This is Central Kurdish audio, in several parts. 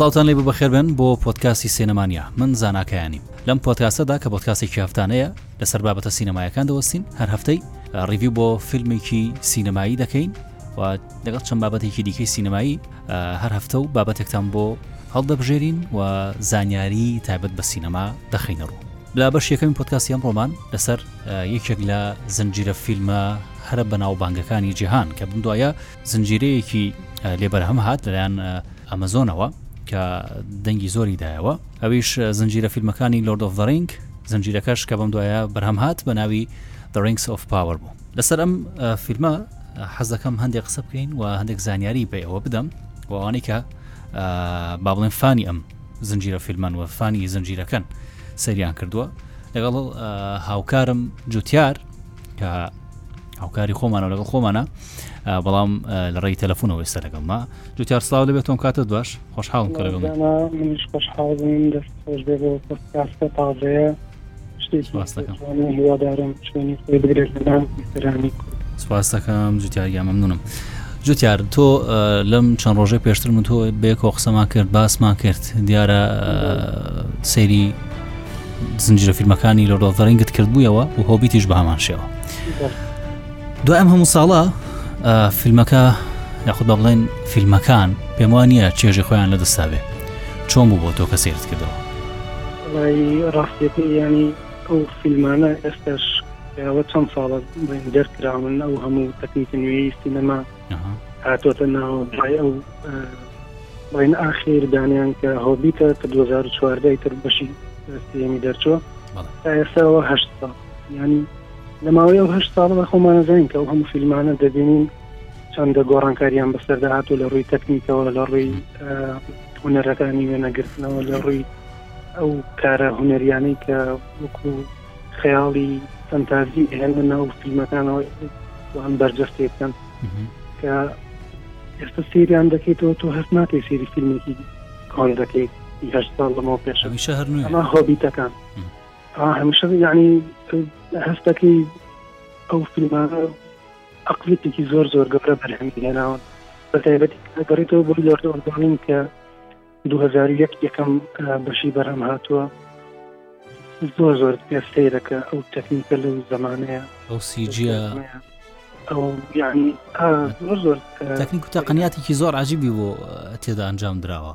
ساوتان لێ بەخێربن بۆ پۆتکاسی سینەمانیا من زاناکایانی لەم پۆتکاسەدا کە بۆتکاسێکی هەفتانەیە لەسەر بابەتە سینەمایەکان دەوەستین هەر هەفتەی ڕیوی بۆ فیلمێکی سینەمایی دەکەین و لەگەڵ چەند بابەتێکی دیکەی سینەمایی هەر هەفتە و بابەتێکتان بۆ هەڵدەبژێرین و زانیاری تایبەت بە سینەما دەخینەڕوو لە بەشی یەکەمی پۆدکاستی ئەمڕۆمان لەسەر یەکێک لە زنجیرە فیلمە هەرە بەناوبانگەکانی جیهان کە بم دوایە زنجیرەیەکی لێبەرهەم هات لەلایەن ئەمەزۆنەوە کە دەنگی زۆری دایەوە ئەویش زنجیرە فیلمەکانی لۆرد of the Ring زنجیرەکەش کە بەم دوایە بەرهەم هات بە ناوی The Rings of Power بوو لەسەر ئەم فیلمە حەزەکەم هەندێک قسە بکەین و هەندێک زانیاری بە ئەوە بدەم وانەی کە با بڵێن فانی ئەم زنجیرە فیلمەن و فانی زنجیرەکەن سەریان کردووە لەگەڵ هاوکارم جوتیار کە هاوکاری خۆمانە لەگەڵ خۆمانە بەڵام لە ڕێی تەلەفۆنەوە ئێستا لەگەڵما جوتیار سلااو لەبێت تۆم کاتت باش خۆشحاڵم کە لەگەڵ منیش خۆشحاڵ بووین دەست خۆش بێ بۆ پۆستکاستە تازەیە هیوادارم شوێنی خۆی بگرێت لە ناو بیسەرانی کورد سوپاسەکەم جوتیارگە مەمنونم جوتیار تۆ لەم چەند ڕۆژە پێشتر من تۆ بێکۆ قسەمان کرد باسمان کرد دیارە سەیری زنجرە فیلمەکانی لە ڕۆڤەرنگت کردبوویەوە و هۆبیتیش بە هەمان شێوە دوای ئەم هەموو ساڵە فیلمەکە یاخود بە بڵێن فیلمەکان پێم وانە چێژی خۆیان لە دەستاوێ چۆن بوو بۆ تۆ کە سێرت کردەوە وەڵایی ڕاستیەکەی یانی ئەو فیلمانە ئێستاش ئەوە چەند ساڵە بڵێن دەرکراون ئەو هەموو تەکنیکە نوێی سینەما هاتۆتە ناوە دوای ئەو بڵێن ئاخیر دانیان کە هۆبیتە کە 2014 تر بەشی سێمی دەرچۆ تا ئێستاەوە هە ساڵ ینی لە ماوەی ئەو هە ساڵە خۆمانەزانین کە ئەو هەموو فیلمانە دەبینین چەندە گۆڕانکاریان بەسەردا هاتوو لە ڕووی تەکنیکەوە لە ڕووی هونەرەکانی وێنەگرتنەوە لە ڕووی ئەو کارە هونەریانەی کە وەکو خەیاڵی فەنتازی ئەهێنە ناو فیلمەکانەوە ئەم بەرجەستێ بکەن کە ئێستا سریان دەکەیتەوە تۆ هەست ناکەی سری فیلمێکی کۆن دەکەیت هەر ساڵ لەمەوە پێشەمیشە هەر ئەمە هۆبیتەکان هەمیشە ینی هەستەکەی ئەو فیلمانە ئەقڵیەتێکی زۆر زۆر گەورە بەرهەمی هێناون بە تایبەتی ئەگەڕیتەوە بۆی لۆرد ئۆرگۆنین کە 2001 یەکەم بەشی بەرهەم هاتووە زۆر زۆر پێ سەیرەکە ئەو تەکنیکە لەو زمانەیە ئەو سیجیە ئەو یعنی زۆر زۆر تەکنیک و تەقنیاتێکی زۆر عجیبی بۆ تێدا ئەنجام دراوە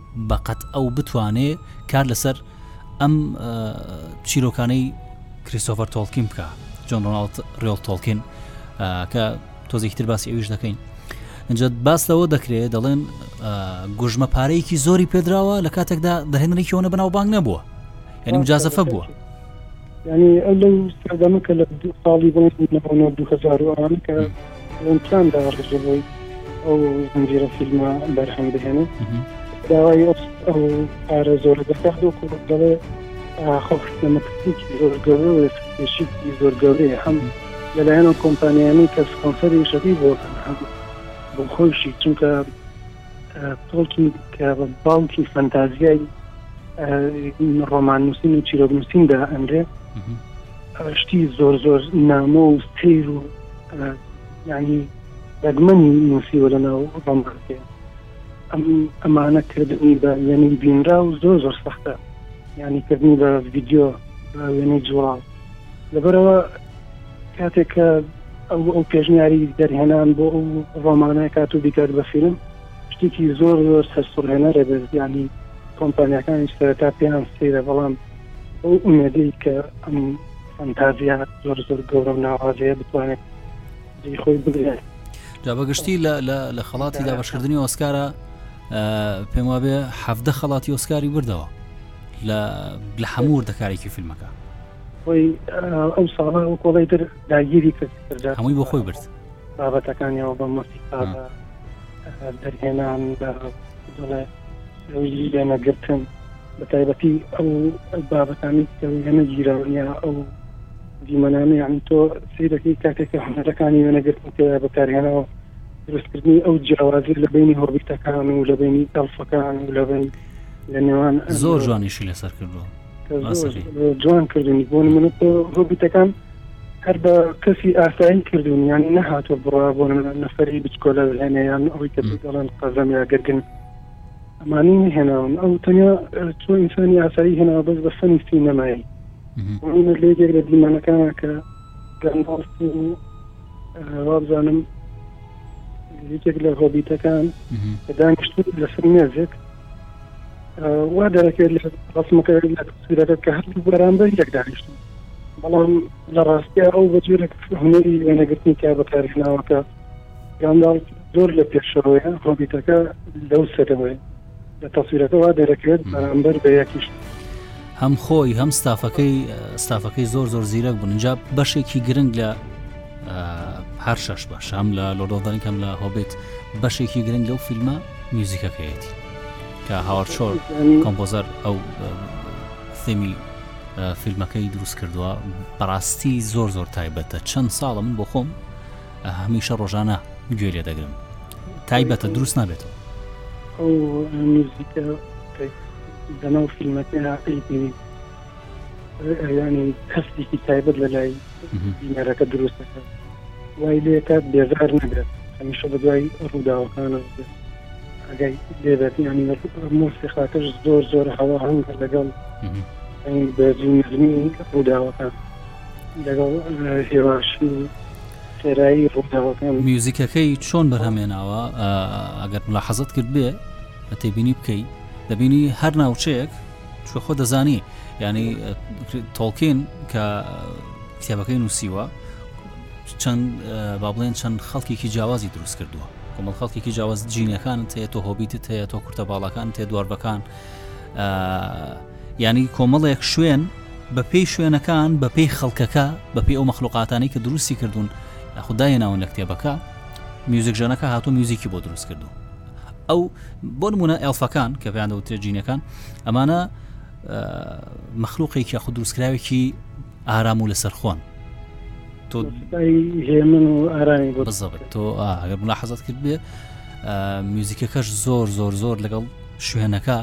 بە قەت ئەو بتوانێ کار لەسەر ئەم چیرۆکانەی کریسۆفەر تۆڵکین بکە جۆن ڕۆناڵت ڕێڵ تۆڵکین کە تۆزێکی تر باسی ئەویش دەکەین ئەجا باس لەوە دەکرێت دەڵێن گوژمە پارەیەکی زۆری پێدراوە لە کاتێکدا دەهێنەرێکیەوەە بەناو بانک نەبووە یعنی مجازفە بووە یانی ئەو لەو سەردەمە کە لە دوو ساڵی بڵندبوونەوە دوو هزار و ئەوانە کە لەنچان داڕژە بۆی ئەو زنجیرە فیلمە بەرهەم بهێنێت داوای ئەو پارە زۆرە دەکات وەکو دەڵێ خۆخستەمەکسیکی زۆر گەورە و پێشیکی زۆر گەورەیە هەم لەلایەن و کۆمپانیانی کە سپۆنسەری شەکەی بۆ هەم بۆ خۆشی چونکە تۆڵکین کە باوکی فەنتازیای ڕۆماننووسین و چیرۆکنووسین دا ئەنرێ شتی زۆر زۆر نامۆ و سیر و ینی دەگمەنی نووسیوە لە ناو ڕۆمانکێ ئەم ئەمانە کردنی بە یەنی بینرا و زۆر زۆر سەختە ینی کردنی بە ڤیددیو بە وێنەی جوڵاو لەبەرەوە کاتێک کە ئەو ئەو پێشنیاری دەرهێنان بۆ ئەو ڕۆمانە کات و بیکات بە فیلم شتێکی زۆر زۆر سەرسوڕهێنەرە بێت ینی کۆمپانیەکانی سەرتا پێیان سەیرە بەڵام ئەو ئومێدەی کە ئەم فەنتازیا زۆر زۆر گەورە و ناوازەیە بتوانێت جێ خۆی بگرێت جا بەگشتی لە خەڵاتی دابشکردنی ئۆسکارە پێم وابێ حەفدە خەڵاتی ئۆسکاری بردەوە لە هەموو دەکارێکی فیلمەکە خۆی ئەو ساڵە و کۆڵی تر داگیری کرد هەمووی بۆ خۆی برد بابەتەکانیەوە بە مەسی دەرهێنان بە دڵێ لێنەگرتن بە تایبەتی ئەو بابەتانی لێنە گیرانە ئەو دیمەنانە یعنی تۆ سی دەکەی کاتێکە هەنەرەکانی وێنەگرتن کە بەکارهێنەوە دروستکردنی ئەو جیاوازی لە بینی هۆبیتەکان و لە بینی ئەڵفەکان و لە بین لە نێوان زۆر جوانیشی لەسەر کردووە جوان کردنی بۆ من هۆبیتەکان هەر بە کەسی ئاسایی کردوون یان نەهاتۆ بڕا بۆ نەفری بچکۆلە هێنە یان ئەوی کە دەڵێن قەزەم یا گرگن ئەمانی نهێناون ئەو تەنیا تۆ ئینسانی ئاسایی هێناوە بەس بە فەنی سینەمایی لێ یەک لە دیمانەکان کە گەنداڵف و وابزانم یەکێک لە هۆبیتەکان دانیشت لەسەر مێزێک وا دەرەکەێت لە ڕسمەکە لە تەسویرەکە کە هەر بەرامبەر یەک دانیشتن بەڵام لە ڕاستیا ئەو بە جۆرێک هەمەری وێنەگرتنی کا بەکاری ناوەکە گانداڵ زۆر لە پێشەوەیە هۆبیتەکە لەو سەرەوەی لە تەسویرەکە وا دەرەکەێت بەرامبەر بە یەکیشت هەم خۆی هەم ستافەکەی ستافەکەی زۆر زۆر زیرەک بوون جا بەشێکی گرنگ لە هەر شەش بەش هەم لە لۆدۆدانکەم لە هۆبێت بەشێکی گرنگ لەو فیلمە میوزیکەکەیەتی کە هاوارچۆر کۆمپۆزەر ئەو ثێمی فیلمەکەی دروست کردووە بەڕاستی زۆر زۆر تایبەتە چەند ساڵە من بۆ خۆم هەمیشە ڕۆژانە گوێ لێ دەگرم تایبەتە دروست نابێتەوە ئەو میوزیکە لەناو فیلمەکە ینی هەستێکی تایبەت لە لای بینەرەکە دروستەکە وای لێکات بێزار نەبێت هەمیشە بە دوای ڕووداوەکانە ئەگەی لێبێت ینی مۆسیقاکەش زۆر زۆر هەوا هەنگە لەگەڵ بەزی نزمی ڕووداوەکان لەگەڵ هێواشی و خێرایی ڕووداوەکان میوزیکەکەی چۆن بەرهەمێناوە ئەگەر ملا حەزت کرد بێ تێبینی بکەیت دەبینی هەر ناوچەیەک چکە خۆ دەزانی ینی تۆڵکین کە کتێبەکەی نووسیوە چەند با بڵێن چەند خەڵکێکی جیاوازی دروست کردووە کۆمەڵ خەڵکێکی جیاواز جینەکان تێ تۆ هۆبیت هەیە تۆ کورتە باڵەکان تێ دواربەکان ینی کۆمەڵێک شوێن بەپی شوێنەکان بەپی خەڵکەکە بەپی ئەو مەخلوقاتانی کە دروستی کردوون خدای ناون لە کتێبەکە میوزیک ژەنەکە هاتو میوزیکی بۆ دروست کردو ئەو بۆ نمونە ئێڵفەکان کە پێیان دەوترێت جینەکان ئەمانە مەخلوقێکی خود دروستکراوێکی ئارام و لەسەرخۆن تۆ هێمن و ئارامی بۆ بزەبێت تۆ ئەگەر بلا حەزت کرد بێ میوزیکەکەش زۆر زۆر زۆر لەگەڵ شوێنەکە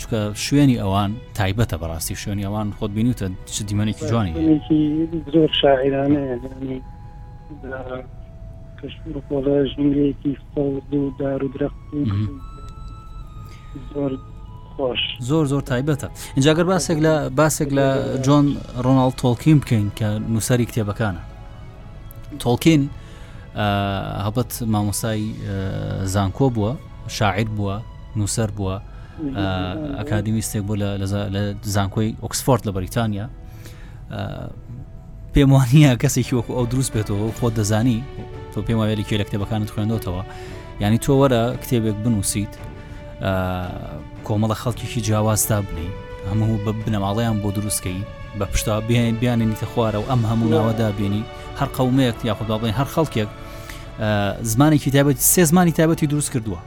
چکە شوێنی ئەوان تایبەتە بەڕاستی شوێنی ئەوان خۆت بینیتە چ دیمەنێکی جوانی زۆر شاعرانەیە کەشور کۆڵە ژینگەیەکی سەوز و دار و درەخت زۆر خۆش زۆر زۆر تایبەتە ئینجاگەر باسێک لە باسێک لە جۆن ڕۆناڵ تۆڵکین بکەین کە نووسری کتێبەکانە تۆڵکین هەبەت مامۆسای زانکۆ بووە شاعر بووە نووسەر بووە ئەکادمیستێک بوو لە زانکۆی ئۆکسفۆرد لە بەریتانیا پێم وانە کەسێکی وەکو ئەو دروست بێتەوە خۆ دەزانی تۆ پێم وایە لە کوێ لە کتێبەکانت خوێندۆتەوە ینی تۆ وەرە کتێبێک بنووسیت کۆمەڵە خەڵکیی جیاوازتا بنی هەموو بە بنەماڵەیان بۆ دروستکەی بە پشتا بیان بیانێنی کە خوارە و ئەم هەموو ناوەدا بینی هەر قومێک یاخوداڵێن هەر خەڵکێک زمانێکی تابەت سێ زمانی تابەتی دروست کردووە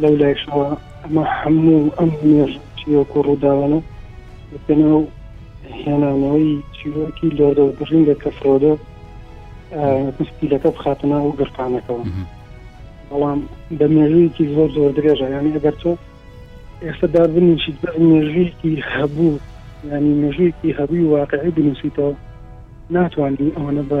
لەو لایشەوە ئەمە هەموو ئەم نوێژیەک و ڕووداوانە پێناو هێنانەوەی چیرۆکی لۆردە و دڕینگە کە فرۆدۆ بستیلەکە بخاتە ناو و گرتانەکەەوە بەڵام بە مێژوویەکی زۆر زۆر درێژە یانی ئەگەر تۆ ئێستا دا بنیشیت بە مێژوویەکی هەبوو ینی مێژوویەکی هەبووی واقعی بنووسیتەوە ناتوانانی ئەوەنە بە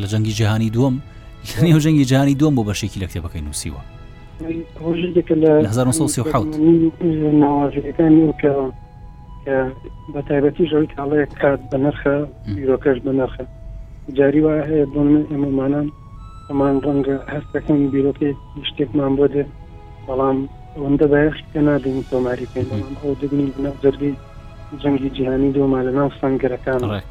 لە جەنگی جیهانی دووەم یعنی جەنگی جیهانی دووەم بۆ بەشێکی لە کتێبەکەی نووسیوە ناوازەکانی و کە بە تایبەتی ژەوی کاڵەیە کات بە نرخە بیرۆکەش بە نرخە جاری وایە هەیە بۆ من ئێمەمانان ئەمان ڕەنگە هەستەکەم بیرۆکەی شتێکمان بۆ دێت بەڵام ئەوەندە بایەخی پێ نادەین تۆماری پێ بەڵام ئەو دەبنی لەناو جەرگی جەنگی جیهانی دۆما لە ناو سنگەرەکان ڕێک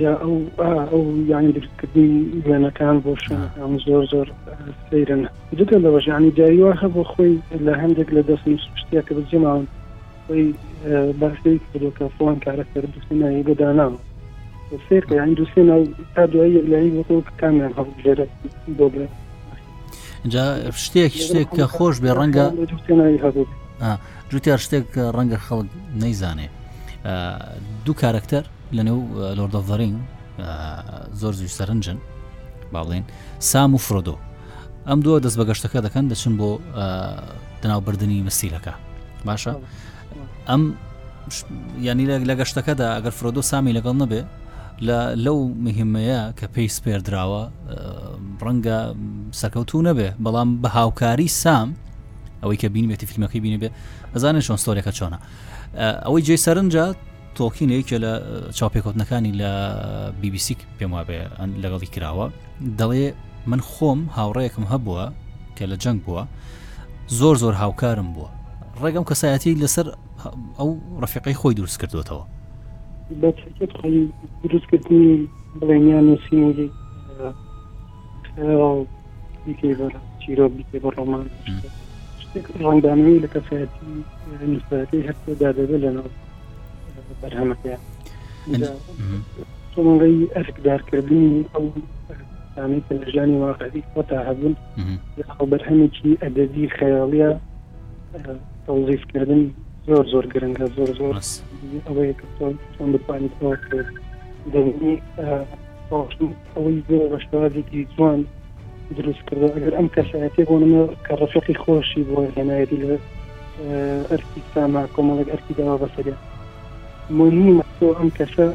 جا ئەو ئەو یانی دروستکردنی وێنەکان بۆ شوێنەکان زۆر زۆر سەیرن جگە لە ڕژانی جاریوە هەبوو خۆی لە هەندێک لە دەست شتیا کە بەجێماون خۆی باسی کردو کە فڵان کارەکتەر دوسنایی بەداناوە سێکە یانی دوسێ ناو تا دوای یەکلایی وەکو کامیان هەڵبژێرە بۆ بێ جا شتێک شتێک کە خۆش بێ ڕەنگە جوتیار شتێک ڕەنگە خەڵک نەیزانێ دوو کارەکتەر لەنێو لۆردۆڤەرینگ زۆر زوی سەرنجن با بڵێن سام و فرۆدۆ ئەم دووە دەست بە گەشتەکە دەکەن دەچن بۆ دناوبردننی مسیرەکە باشە ئەم ینی لە گەشتەکەدا ئەگەر فرۆدۆ سامی لەگەڵ نەبێ لە لەو مهمەیە کە پێی سپێردراوە ڕەنگە سەکەوتو نەبێ بەڵام بە هاوکاری سام ئەوەی کە بینێتی فیلمەکەی بینێ بێ ئەزانێت چۆن سۆرێکە چۆنە ئەوەی جێ سەرنجە تۆڵکین لە یەکێ لە چاوپێکەوتنەکانی لە BBC پێم وابێ لەگەڵی کراوە دەڵێ من خۆم هاوڕەیەکم هەبووە کە لە جەنگ بووە زۆر زۆر هاوکارم بووە ڕێگەم کەسایەتی لەسەر ئەو ڕفیقەی خۆی دروست کردوێتەوە بە دروستکردنی بڵێنیان نووسینی بیکەی بەر چیرۆک بیکەی بە ڕۆمان شتێک ڕەنگدانەوەی لە کەسایەتی نووسەرەکەی هەرکەدا دەبێت لەناو بەرهەمەکە تۆمەڵی ئەرکدارکردنی ئەو سانەی کە لە ژانی واقعی خۆتا هەبوون ئەو بەرهەمێکی ئەدەبی خەیاڵە تەوزیفکردنی زۆر زۆر گرنگە زۆر زۆر ئەوەیە کە تۆ چۆن بتوانیت ئەوە دەبنی ئەوەی زۆر بە شێوازێکی جوان دروست کردو ئەگەر ئەم کەسایەتێ بۆ نمە کە ڕفقی خۆشی بۆ هێنایەتی لە ئەرکی ساما کۆمەڵێک ئەرکی داوا بەسەرێ مهمە تۆ ئەم کەسە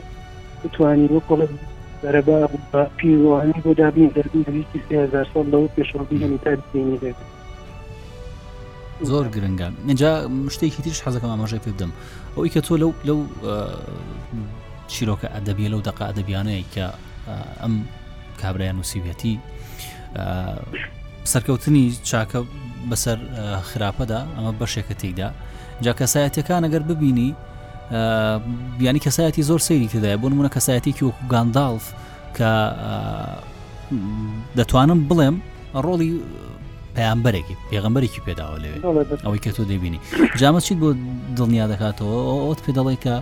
بتانی وەکڵ بەرەبا باپی وانی بۆ دابنی دەبی هەویستی سهزار ساڵ لەوە پێشەوە بینی تا بینی دەبێت زۆر گرنگە اینجا شتێکی تریش حەزەکەم ئاماژەی پێ بدەم ئەوەی کە تۆ لەو لەو چیرۆکە ئەدەبیە لەو دەق ئەدەبیانەیە کە ئەم کابرایان نووسیویەتی سەرکەوتنی چاکە بەسەر خراپەدا ئەمە بەشێکە تێیدا جا کەسایەتەکان ئەگەر ببینی بیانی کەسایەتی زۆر سەیری تێدایە بۆ منە کەسایەتێکی وەکو گانداڵف کە دەتوانم بڵێم ڕۆڵی پەیامبەرێکی پێغمبەرێکی پێداوە لەوێ ئەوەی کە تۆ دەبینی جامە چیت بۆ دڵنیا دەکاتەوە ئەوت پێ دەڵێ کە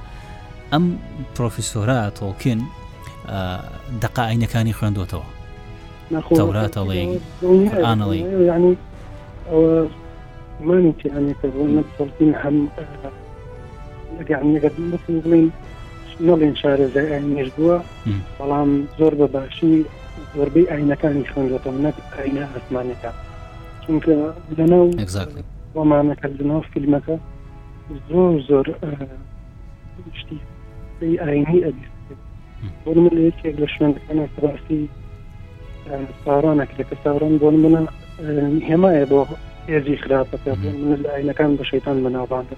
ئەم پرۆفیسۆرا تۆڵکن دەقائینەکانی خوێندوەتەوە تەوراتەڵێ ئانەڵی ینی مانی تیانێتە بۆ نە تۆڵکین هەم لەگەڵ بڵین نەڵێن شارەزای ئاینێش بووە بەڵام زۆر بە باشی زۆربەی ئاینەکانی خوێندەتەوە نەک ئاینە ئاسمانەکە چونکە لەناو ڕۆمانەکە لەناو فیلمەکە زۆر زۆر شتی ئاینی ئەبیست بۆ من لە یەکێک لە شوێنەکان سڕاستی ساڕانەک لە کە ساڕان بۆ منە هێمایە بۆ هێزی خراپەکە بۆ من لە ئاینەکان بە شەیتان بەناوبانگە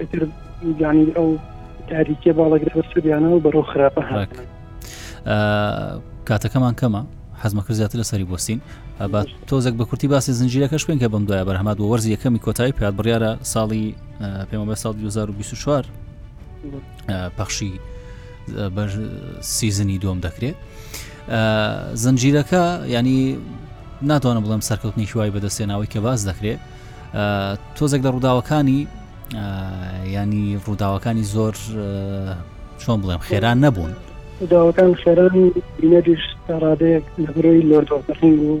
ئیتر یانی ئەو تاریکە باڵەگرە بە سوودیانە و بەرەو خراپە هاک کاتەکەمان کەمە حەزمەکە زیاتر لە سەری بستین با تۆزێک بە کورتی باسی زنجیرەکەش بێن کە بم دوای بەرهمات بۆ وەرزی یەکەمی کۆتایی پات بڕیارە ساڵی پێمە بە ساڵ 2024 پەخشی بەر سیزنی دۆم دەکرێت زنجیرەکە ینی ناتوانم بڵم سەرکەوتنی هیوای بەدەستێناوەی کە باز دەکرێت تۆزێک لە ڕووداوەکانی ینی ڕووداوەکانی زۆر چۆن بڵێم خێران نەبوون ڕووداوەکان خێران بینەریش تا ڕادەیەک لە برۆی لۆردۆفەرنگ و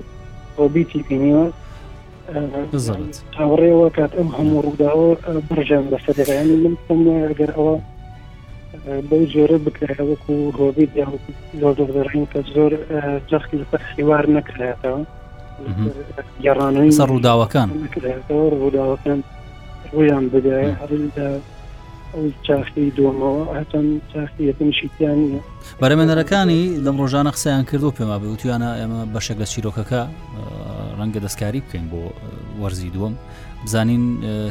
ڕۆبیتی بینیوە چاوەڕێەوە کات ئەم هەموو ڕووداوە بڕژان بەسەرێنی من پم وایە گەر ئەوە بەو جۆرە بکرێت وەکو هۆبیت یا لۆردۆفەرنگ کە زۆر جەخت لەسەر حیوار نەکرێتەوە گەڕانەوەی سەر ڕووداوەکان ڕووداوەکان ڕویان بدایە هەر ئەو چاخی دومەوە هەتەن چاخی یەکەم شیتیان نیە بەرەمێنەرەکانی لەم ڕۆژانە قسەیان کردو پێما بێ وتویانە ئێمە بەشێک لە چیرۆکەکە ڕەنگە دەستکاری بکەین بۆ وەرزی دووەم بزانین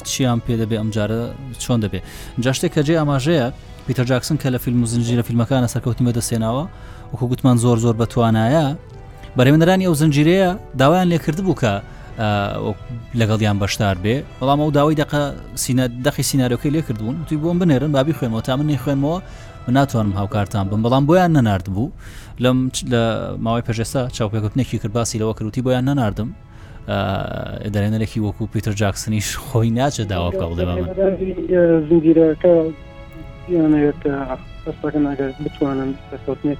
چیان پێ دەبێ ئەمجارە چۆن دەبێ جاشتێک کە جێ ئاماژەیە پیتەر جاکسن کە لە فیلم و زنجیرە فیلمەکانە سەرکەوتنی بەدەستێناوە وەکو گوتمان زۆر زۆر بەتوانایە بەرێوەنەرانی ئەو زنجیرەیە داوایان لێکردبوو کە لەگەڵیان بەشدار بێ بەڵام ئەو داوای دقە دەخی سینناەکەی لێکردبوون توی بۆم بنێرن بابی خوێنەوە تا من نەیخوێنمەوە من ناتوانم هاوکارتان بم بەڵام بۆیان نەنارد بوو لەم لە ماوەی پێشێستا چاوپێکوتنێکی کرد باسی لەوە کروتی بۆیان نەناردم دەرێنەرێکی وەکو پیتر جاکسنیش خۆی ناچێت داوا بکە بڵێ من زنجیرەکە یانەوێت هەستەکەن ئەگەر بتوانن دەکەوتنێت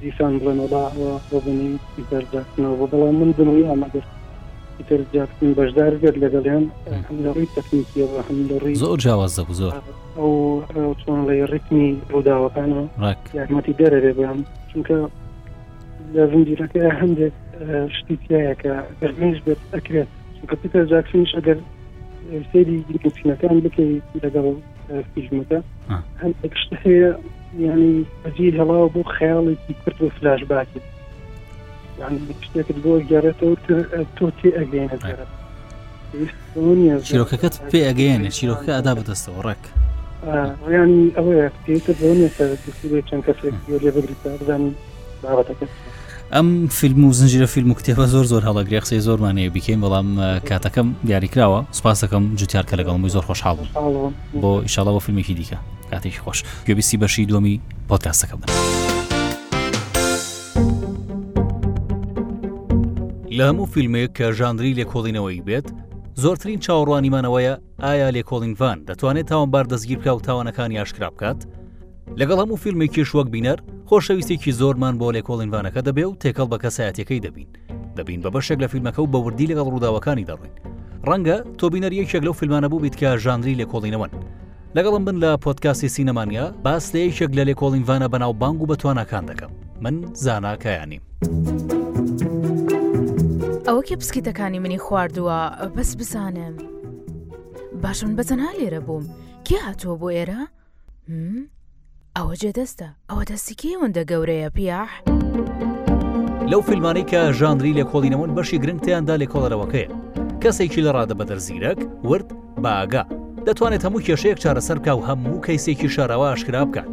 دیسان بڵێن وەڵا ئەوە بۆبوونی پیتەر جاکسنەوە بوو بەڵام من دڵنیام ئەگەر پیتەر جاکسن بەشدار بێت لەگەڵیان هەم لە ڕووی تەکنیکیەوە هەم لە ڕووی زۆر جیاواز دەبوو زۆر ئەو ئەو چۆنڵی ڕیتمی ڕووداوەکانەوە ڕاک یارمەتی دەرەێ بۆیان چونکە لە زنجیرەکە هەندێک اه، شتی تایە کە ئەگەر نوێش بێت ئەکرێت چونکە پیتەر جاکسنش ئەگەر اه، سەیری گرتنەکان بکەی لەگەڵ فیلمەکە هەندێک شتە هەیە ینی بەجی هەڵاو بۆ خەیاڵێکی کورت و فلاش باکی شتێکت بۆ گەرێتەوە تۆ تێ ئەگەینە جارە چیرۆکەکەت پێ ئەگەیەنە چیرۆکە ئەدا بەدەستەوە ڕێک ڕیانی ئەوەیە پێتە بۆ نیە چەند کەسێک لێ بگریتە بزانین ئەم فیلم و زنجرە فیلم و کتێبە زۆر زۆر هەڵەگرێ قسەی زۆرمانەیە بیکەین بەڵام کاتەکەم دیاریکراوە سپاسەکەم جوتیار کە لەگەڵمەوەی زۆر خۆشحاڵ بوو بۆ ئیشاڵە بۆ فیلمێکی دیکە کاتێکی خۆش گوێبیستی بەشی دومی پۆتکاسەکە بن. لە هەموو فیلمێک کە ژاندری لێکۆڵینەوەی بێت زۆرترین چاوەڕوانیمانەوەیە ئایا لێکۆڵین ڤان دەتوانێت تاوانبار دەستگیر بکە و تاوانەکانی ئاشکرا بکات لەگەڵ هەموو فیلمێکیش وەک بینەر خۆشەویستێکی زۆرمان بۆ لێکۆڵینڤانەکە دەبێ و تێکەڵ بە کەسایەتەکەی دەبین دەبین بە بەشێک لە فیلمەکە و بەوردی لەگەڵ ڕووداوەکانی دەڕوین ڕەنگە تۆ بینەر یەکێک لەو فیلمانە بوو بیت کە ژانری لێکۆڵینەوەن لەگەڵم بن لە پۆتکاسی سینەمانیا باس لە یەکێک لە لێکۆڵینڤانە بەناو بانگ و بەتوانەکان دەکەم من زاناکەیانیم. ئەوە کێ پسکیتەکانی منی خواردووە بەس بزانم. باشە من بەتەنها لێرە بووم کێ هاتووە بۆ ئێرە؟ ئەوە جێ دەستە ئەوە دەستی کێ وەندە گەورەیە پیاح؟ لەو فیلمانەی کە ژانری لە کۆڵینەوەن بەشی گرنگتیاندا لە کۆڵەرەوەکەیە کەسێکی لە ڕادە بەدەر زیرەک ورد باگا دەتوانێت هەموو کێشەیەک چارەسەر بکە و هەموو کەیسێکی شاراوە ئاشکرا بکات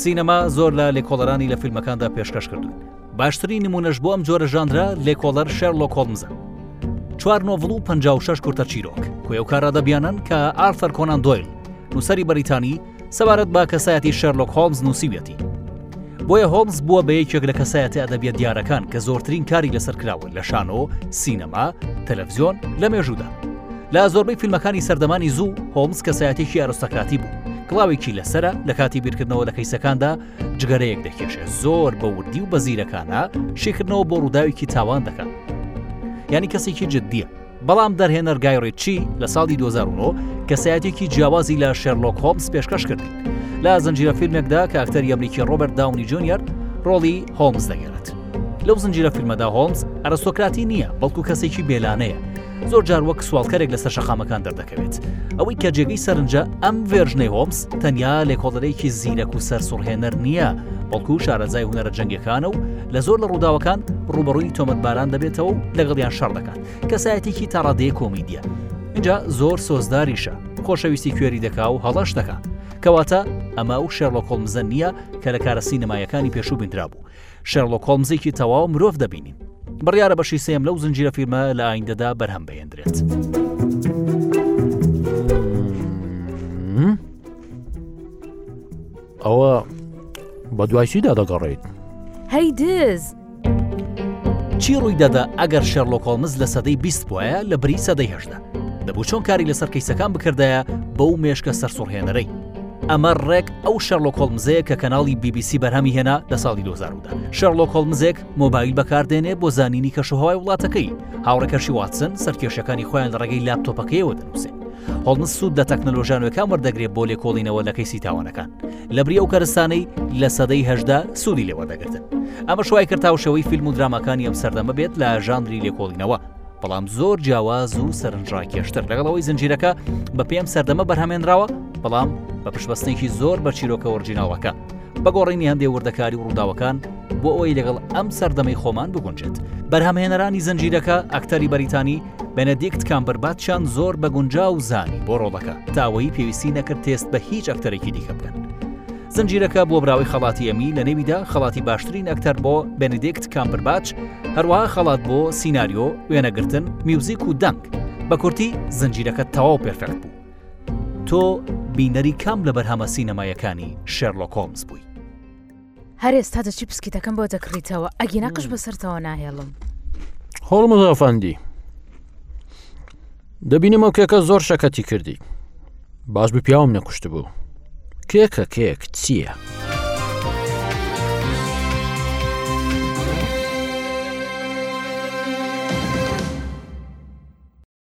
سینەما زۆر لە لێکۆڵەرانی لە فیلمەکاندا پێشکەش کردوون باشترین نمونەش بۆ ئەم جۆرە ژانرە لێکۆڵەر شەرلۆک هۆڵمزە چوار نۆڤڵ و 56 کورتە چیرۆک کوێوکارە دەبیانن کە ئارثەر کۆنان دۆیل نووسری بەریتانی سەبارەت بە کەسایەتی شەرلۆک هۆڵمز نووسیویەتی بۆیە هۆمز بووە بە یەکێک لە کەسایەتە ئەدەبیە دیارەکان کە زۆرترین کاری لەسەر کراوە لە شانۆ سینەما تەلەڤزیۆن لە مێژوودا لە زۆربەی فیلمەکانی سەردەمانی زوو هۆمز کەسایەتێکی ئەرستەکراتی بوو کڵاوێکی لەسرە لە کاتی بیرکردنەوە لە کەیسەکاندا جگەرەیەک دەکێشێت زۆر بە وردی و بە زیرەکانە شیکردنەوە بۆ ڕووداوێکی تاوان دەکات ینی کەسێکی جددیە بەڵام دەرهێنەر گایڕێچی لە ساڵی 2009 کەسایەتێکی جیاوازی لە شەرلۆک هۆمس پێشکەش کرد لە زنجیرە فیلمێکدا کە ئەکتەر یەمریکی ڕۆبەر داونی جونیەر ڕۆڵی هۆمز دەگەێت لەو زنجیرە فیلمەدا هۆمز ئەرستۆکراتی نییە بەڵکو کەسێکی بێلانەیە زۆر جار وەک سواڵکەرێک لەسەر شەقامەکان دەردەکەوێت ئەوەی کە جێگەی سەرنجە ئەم ڤێرژنەی هۆمس تەنیا لێکۆڵەرێکی زیرەک و سەرسوڕهێنەر نییە بەڵکو شارەزای هوەرە جەنگەکانە و لە زۆر لە ڕووداوەکان ڕوبەڕووی تۆمەتباران دەبێتەوە و لەگەڵیان شەڕ دەکات کەسایەتێکی تاڕادەیە کۆمیدیە اینجا زۆر سۆزداریشە خۆشەویستی کوێری دەکا و هەڵەش دەکات کەواتە ئەمە و شێرڵۆکۆڵمزە نییە کە لە کارە سینەمایەکانی پێشوو بینرابوو شێرلۆک هۆڵمزێکی تەواو مرۆڤ دەبینین بڕیارە بەشی سێم لەو زنجیرە فیلمە لە ئایندەدا بەرهەم بهێندرێت. ئەوە بە دوایسیدا دەگەڕیت هەی دز چی ڕووی دەدا ئەگەر شەرلۆکۆڵمز لە سەدەی بیست بواە لە بری سەدەی هەشدا دەبوو چۆن کاری لەسەر کەیسەکان بکردایە بەو مێشکە سەرسوڕهێنەرەی ئەمە ڕێک ئەو شەرلۆک هۆڵمزەیە کە کەناڵی بی بی سی بەرهەمی هێنا لە ساڵی 2010 شەرلۆک هۆڵمزێک مۆبایل بەکاردێنێ بۆ زانینی کەشوهوای وڵاتەکەی هاوڕێکەشی واتسن سەرکێشەکانی خۆیان لە ڕێگەی لاپتۆپەکەیەوە دەنووسێ هۆڵمز سوود لە تەکنەلۆژانەکان وەردەگرێت بۆ لێکۆڵینەوە لە کەیسی تاوانەکان لە بری ئەو کەرستانەی لە سەدەی هەشدا سوودی لێوەدەگرتن ئەمە شوای کرد تاوشەوەی فیلم و درامەکانی ئەم سەردەمە بێت لە ژانری لێکۆڵینەوە بەڵام زۆر جیاواز و سەرنجڕاکێشتر لەگەڵ ئەوەی زنجیرەکە بە پێم سەردەمە بەرهەمێنراوە بەڵام بە پشبستنێکی زۆر بە چیرۆکە وەرجیناڵەکە بە گۆڕینی هەندێ وردەکاری و ڕووداوەکان بۆ ئەوەی لەگەڵ ئەم سەردەمەی خۆمان بگونجێت بەرهەمهێنەرانی زنجیرەکە ئەکتەری بەریتانی بەنەدیکت کامبەرباتچان زۆر بە گونجا و زانی بۆ ڕۆڵەکە تاوەی پێویستی نەکرد تێست بە هیچ ئەکتەرێکی دیکە بکەن زنجیرەکە بووە براوەی خەڵاتی ئێمی، لە نێویدا خەڵاتی باشترین ئەکتەر بۆ بێنیدیکت کامبرباچ، هەروەها خەڵات بۆ سیناریۆ، وێنەگرتن، میوزیک و دەنگ. بە کورتی زنجیرەکە تەواو پێرفێکت بوو. تۆ بینەری کام لە بەرهەمە سینەماییەکانی شێرلۆک هۆڵمز بووی؟ هەر ئێستا دەچی پسکیتەکەم بۆ دەکڕیتەوە، ئەگینا قژ بەسەرتەوە ناهێڵم. هۆڵمز ئەفەندی. دەبینم ئەو کێکە زۆر شەکەتی کردی باش بە پیاوم نەکوشت بوو کێکە کێک چییە؟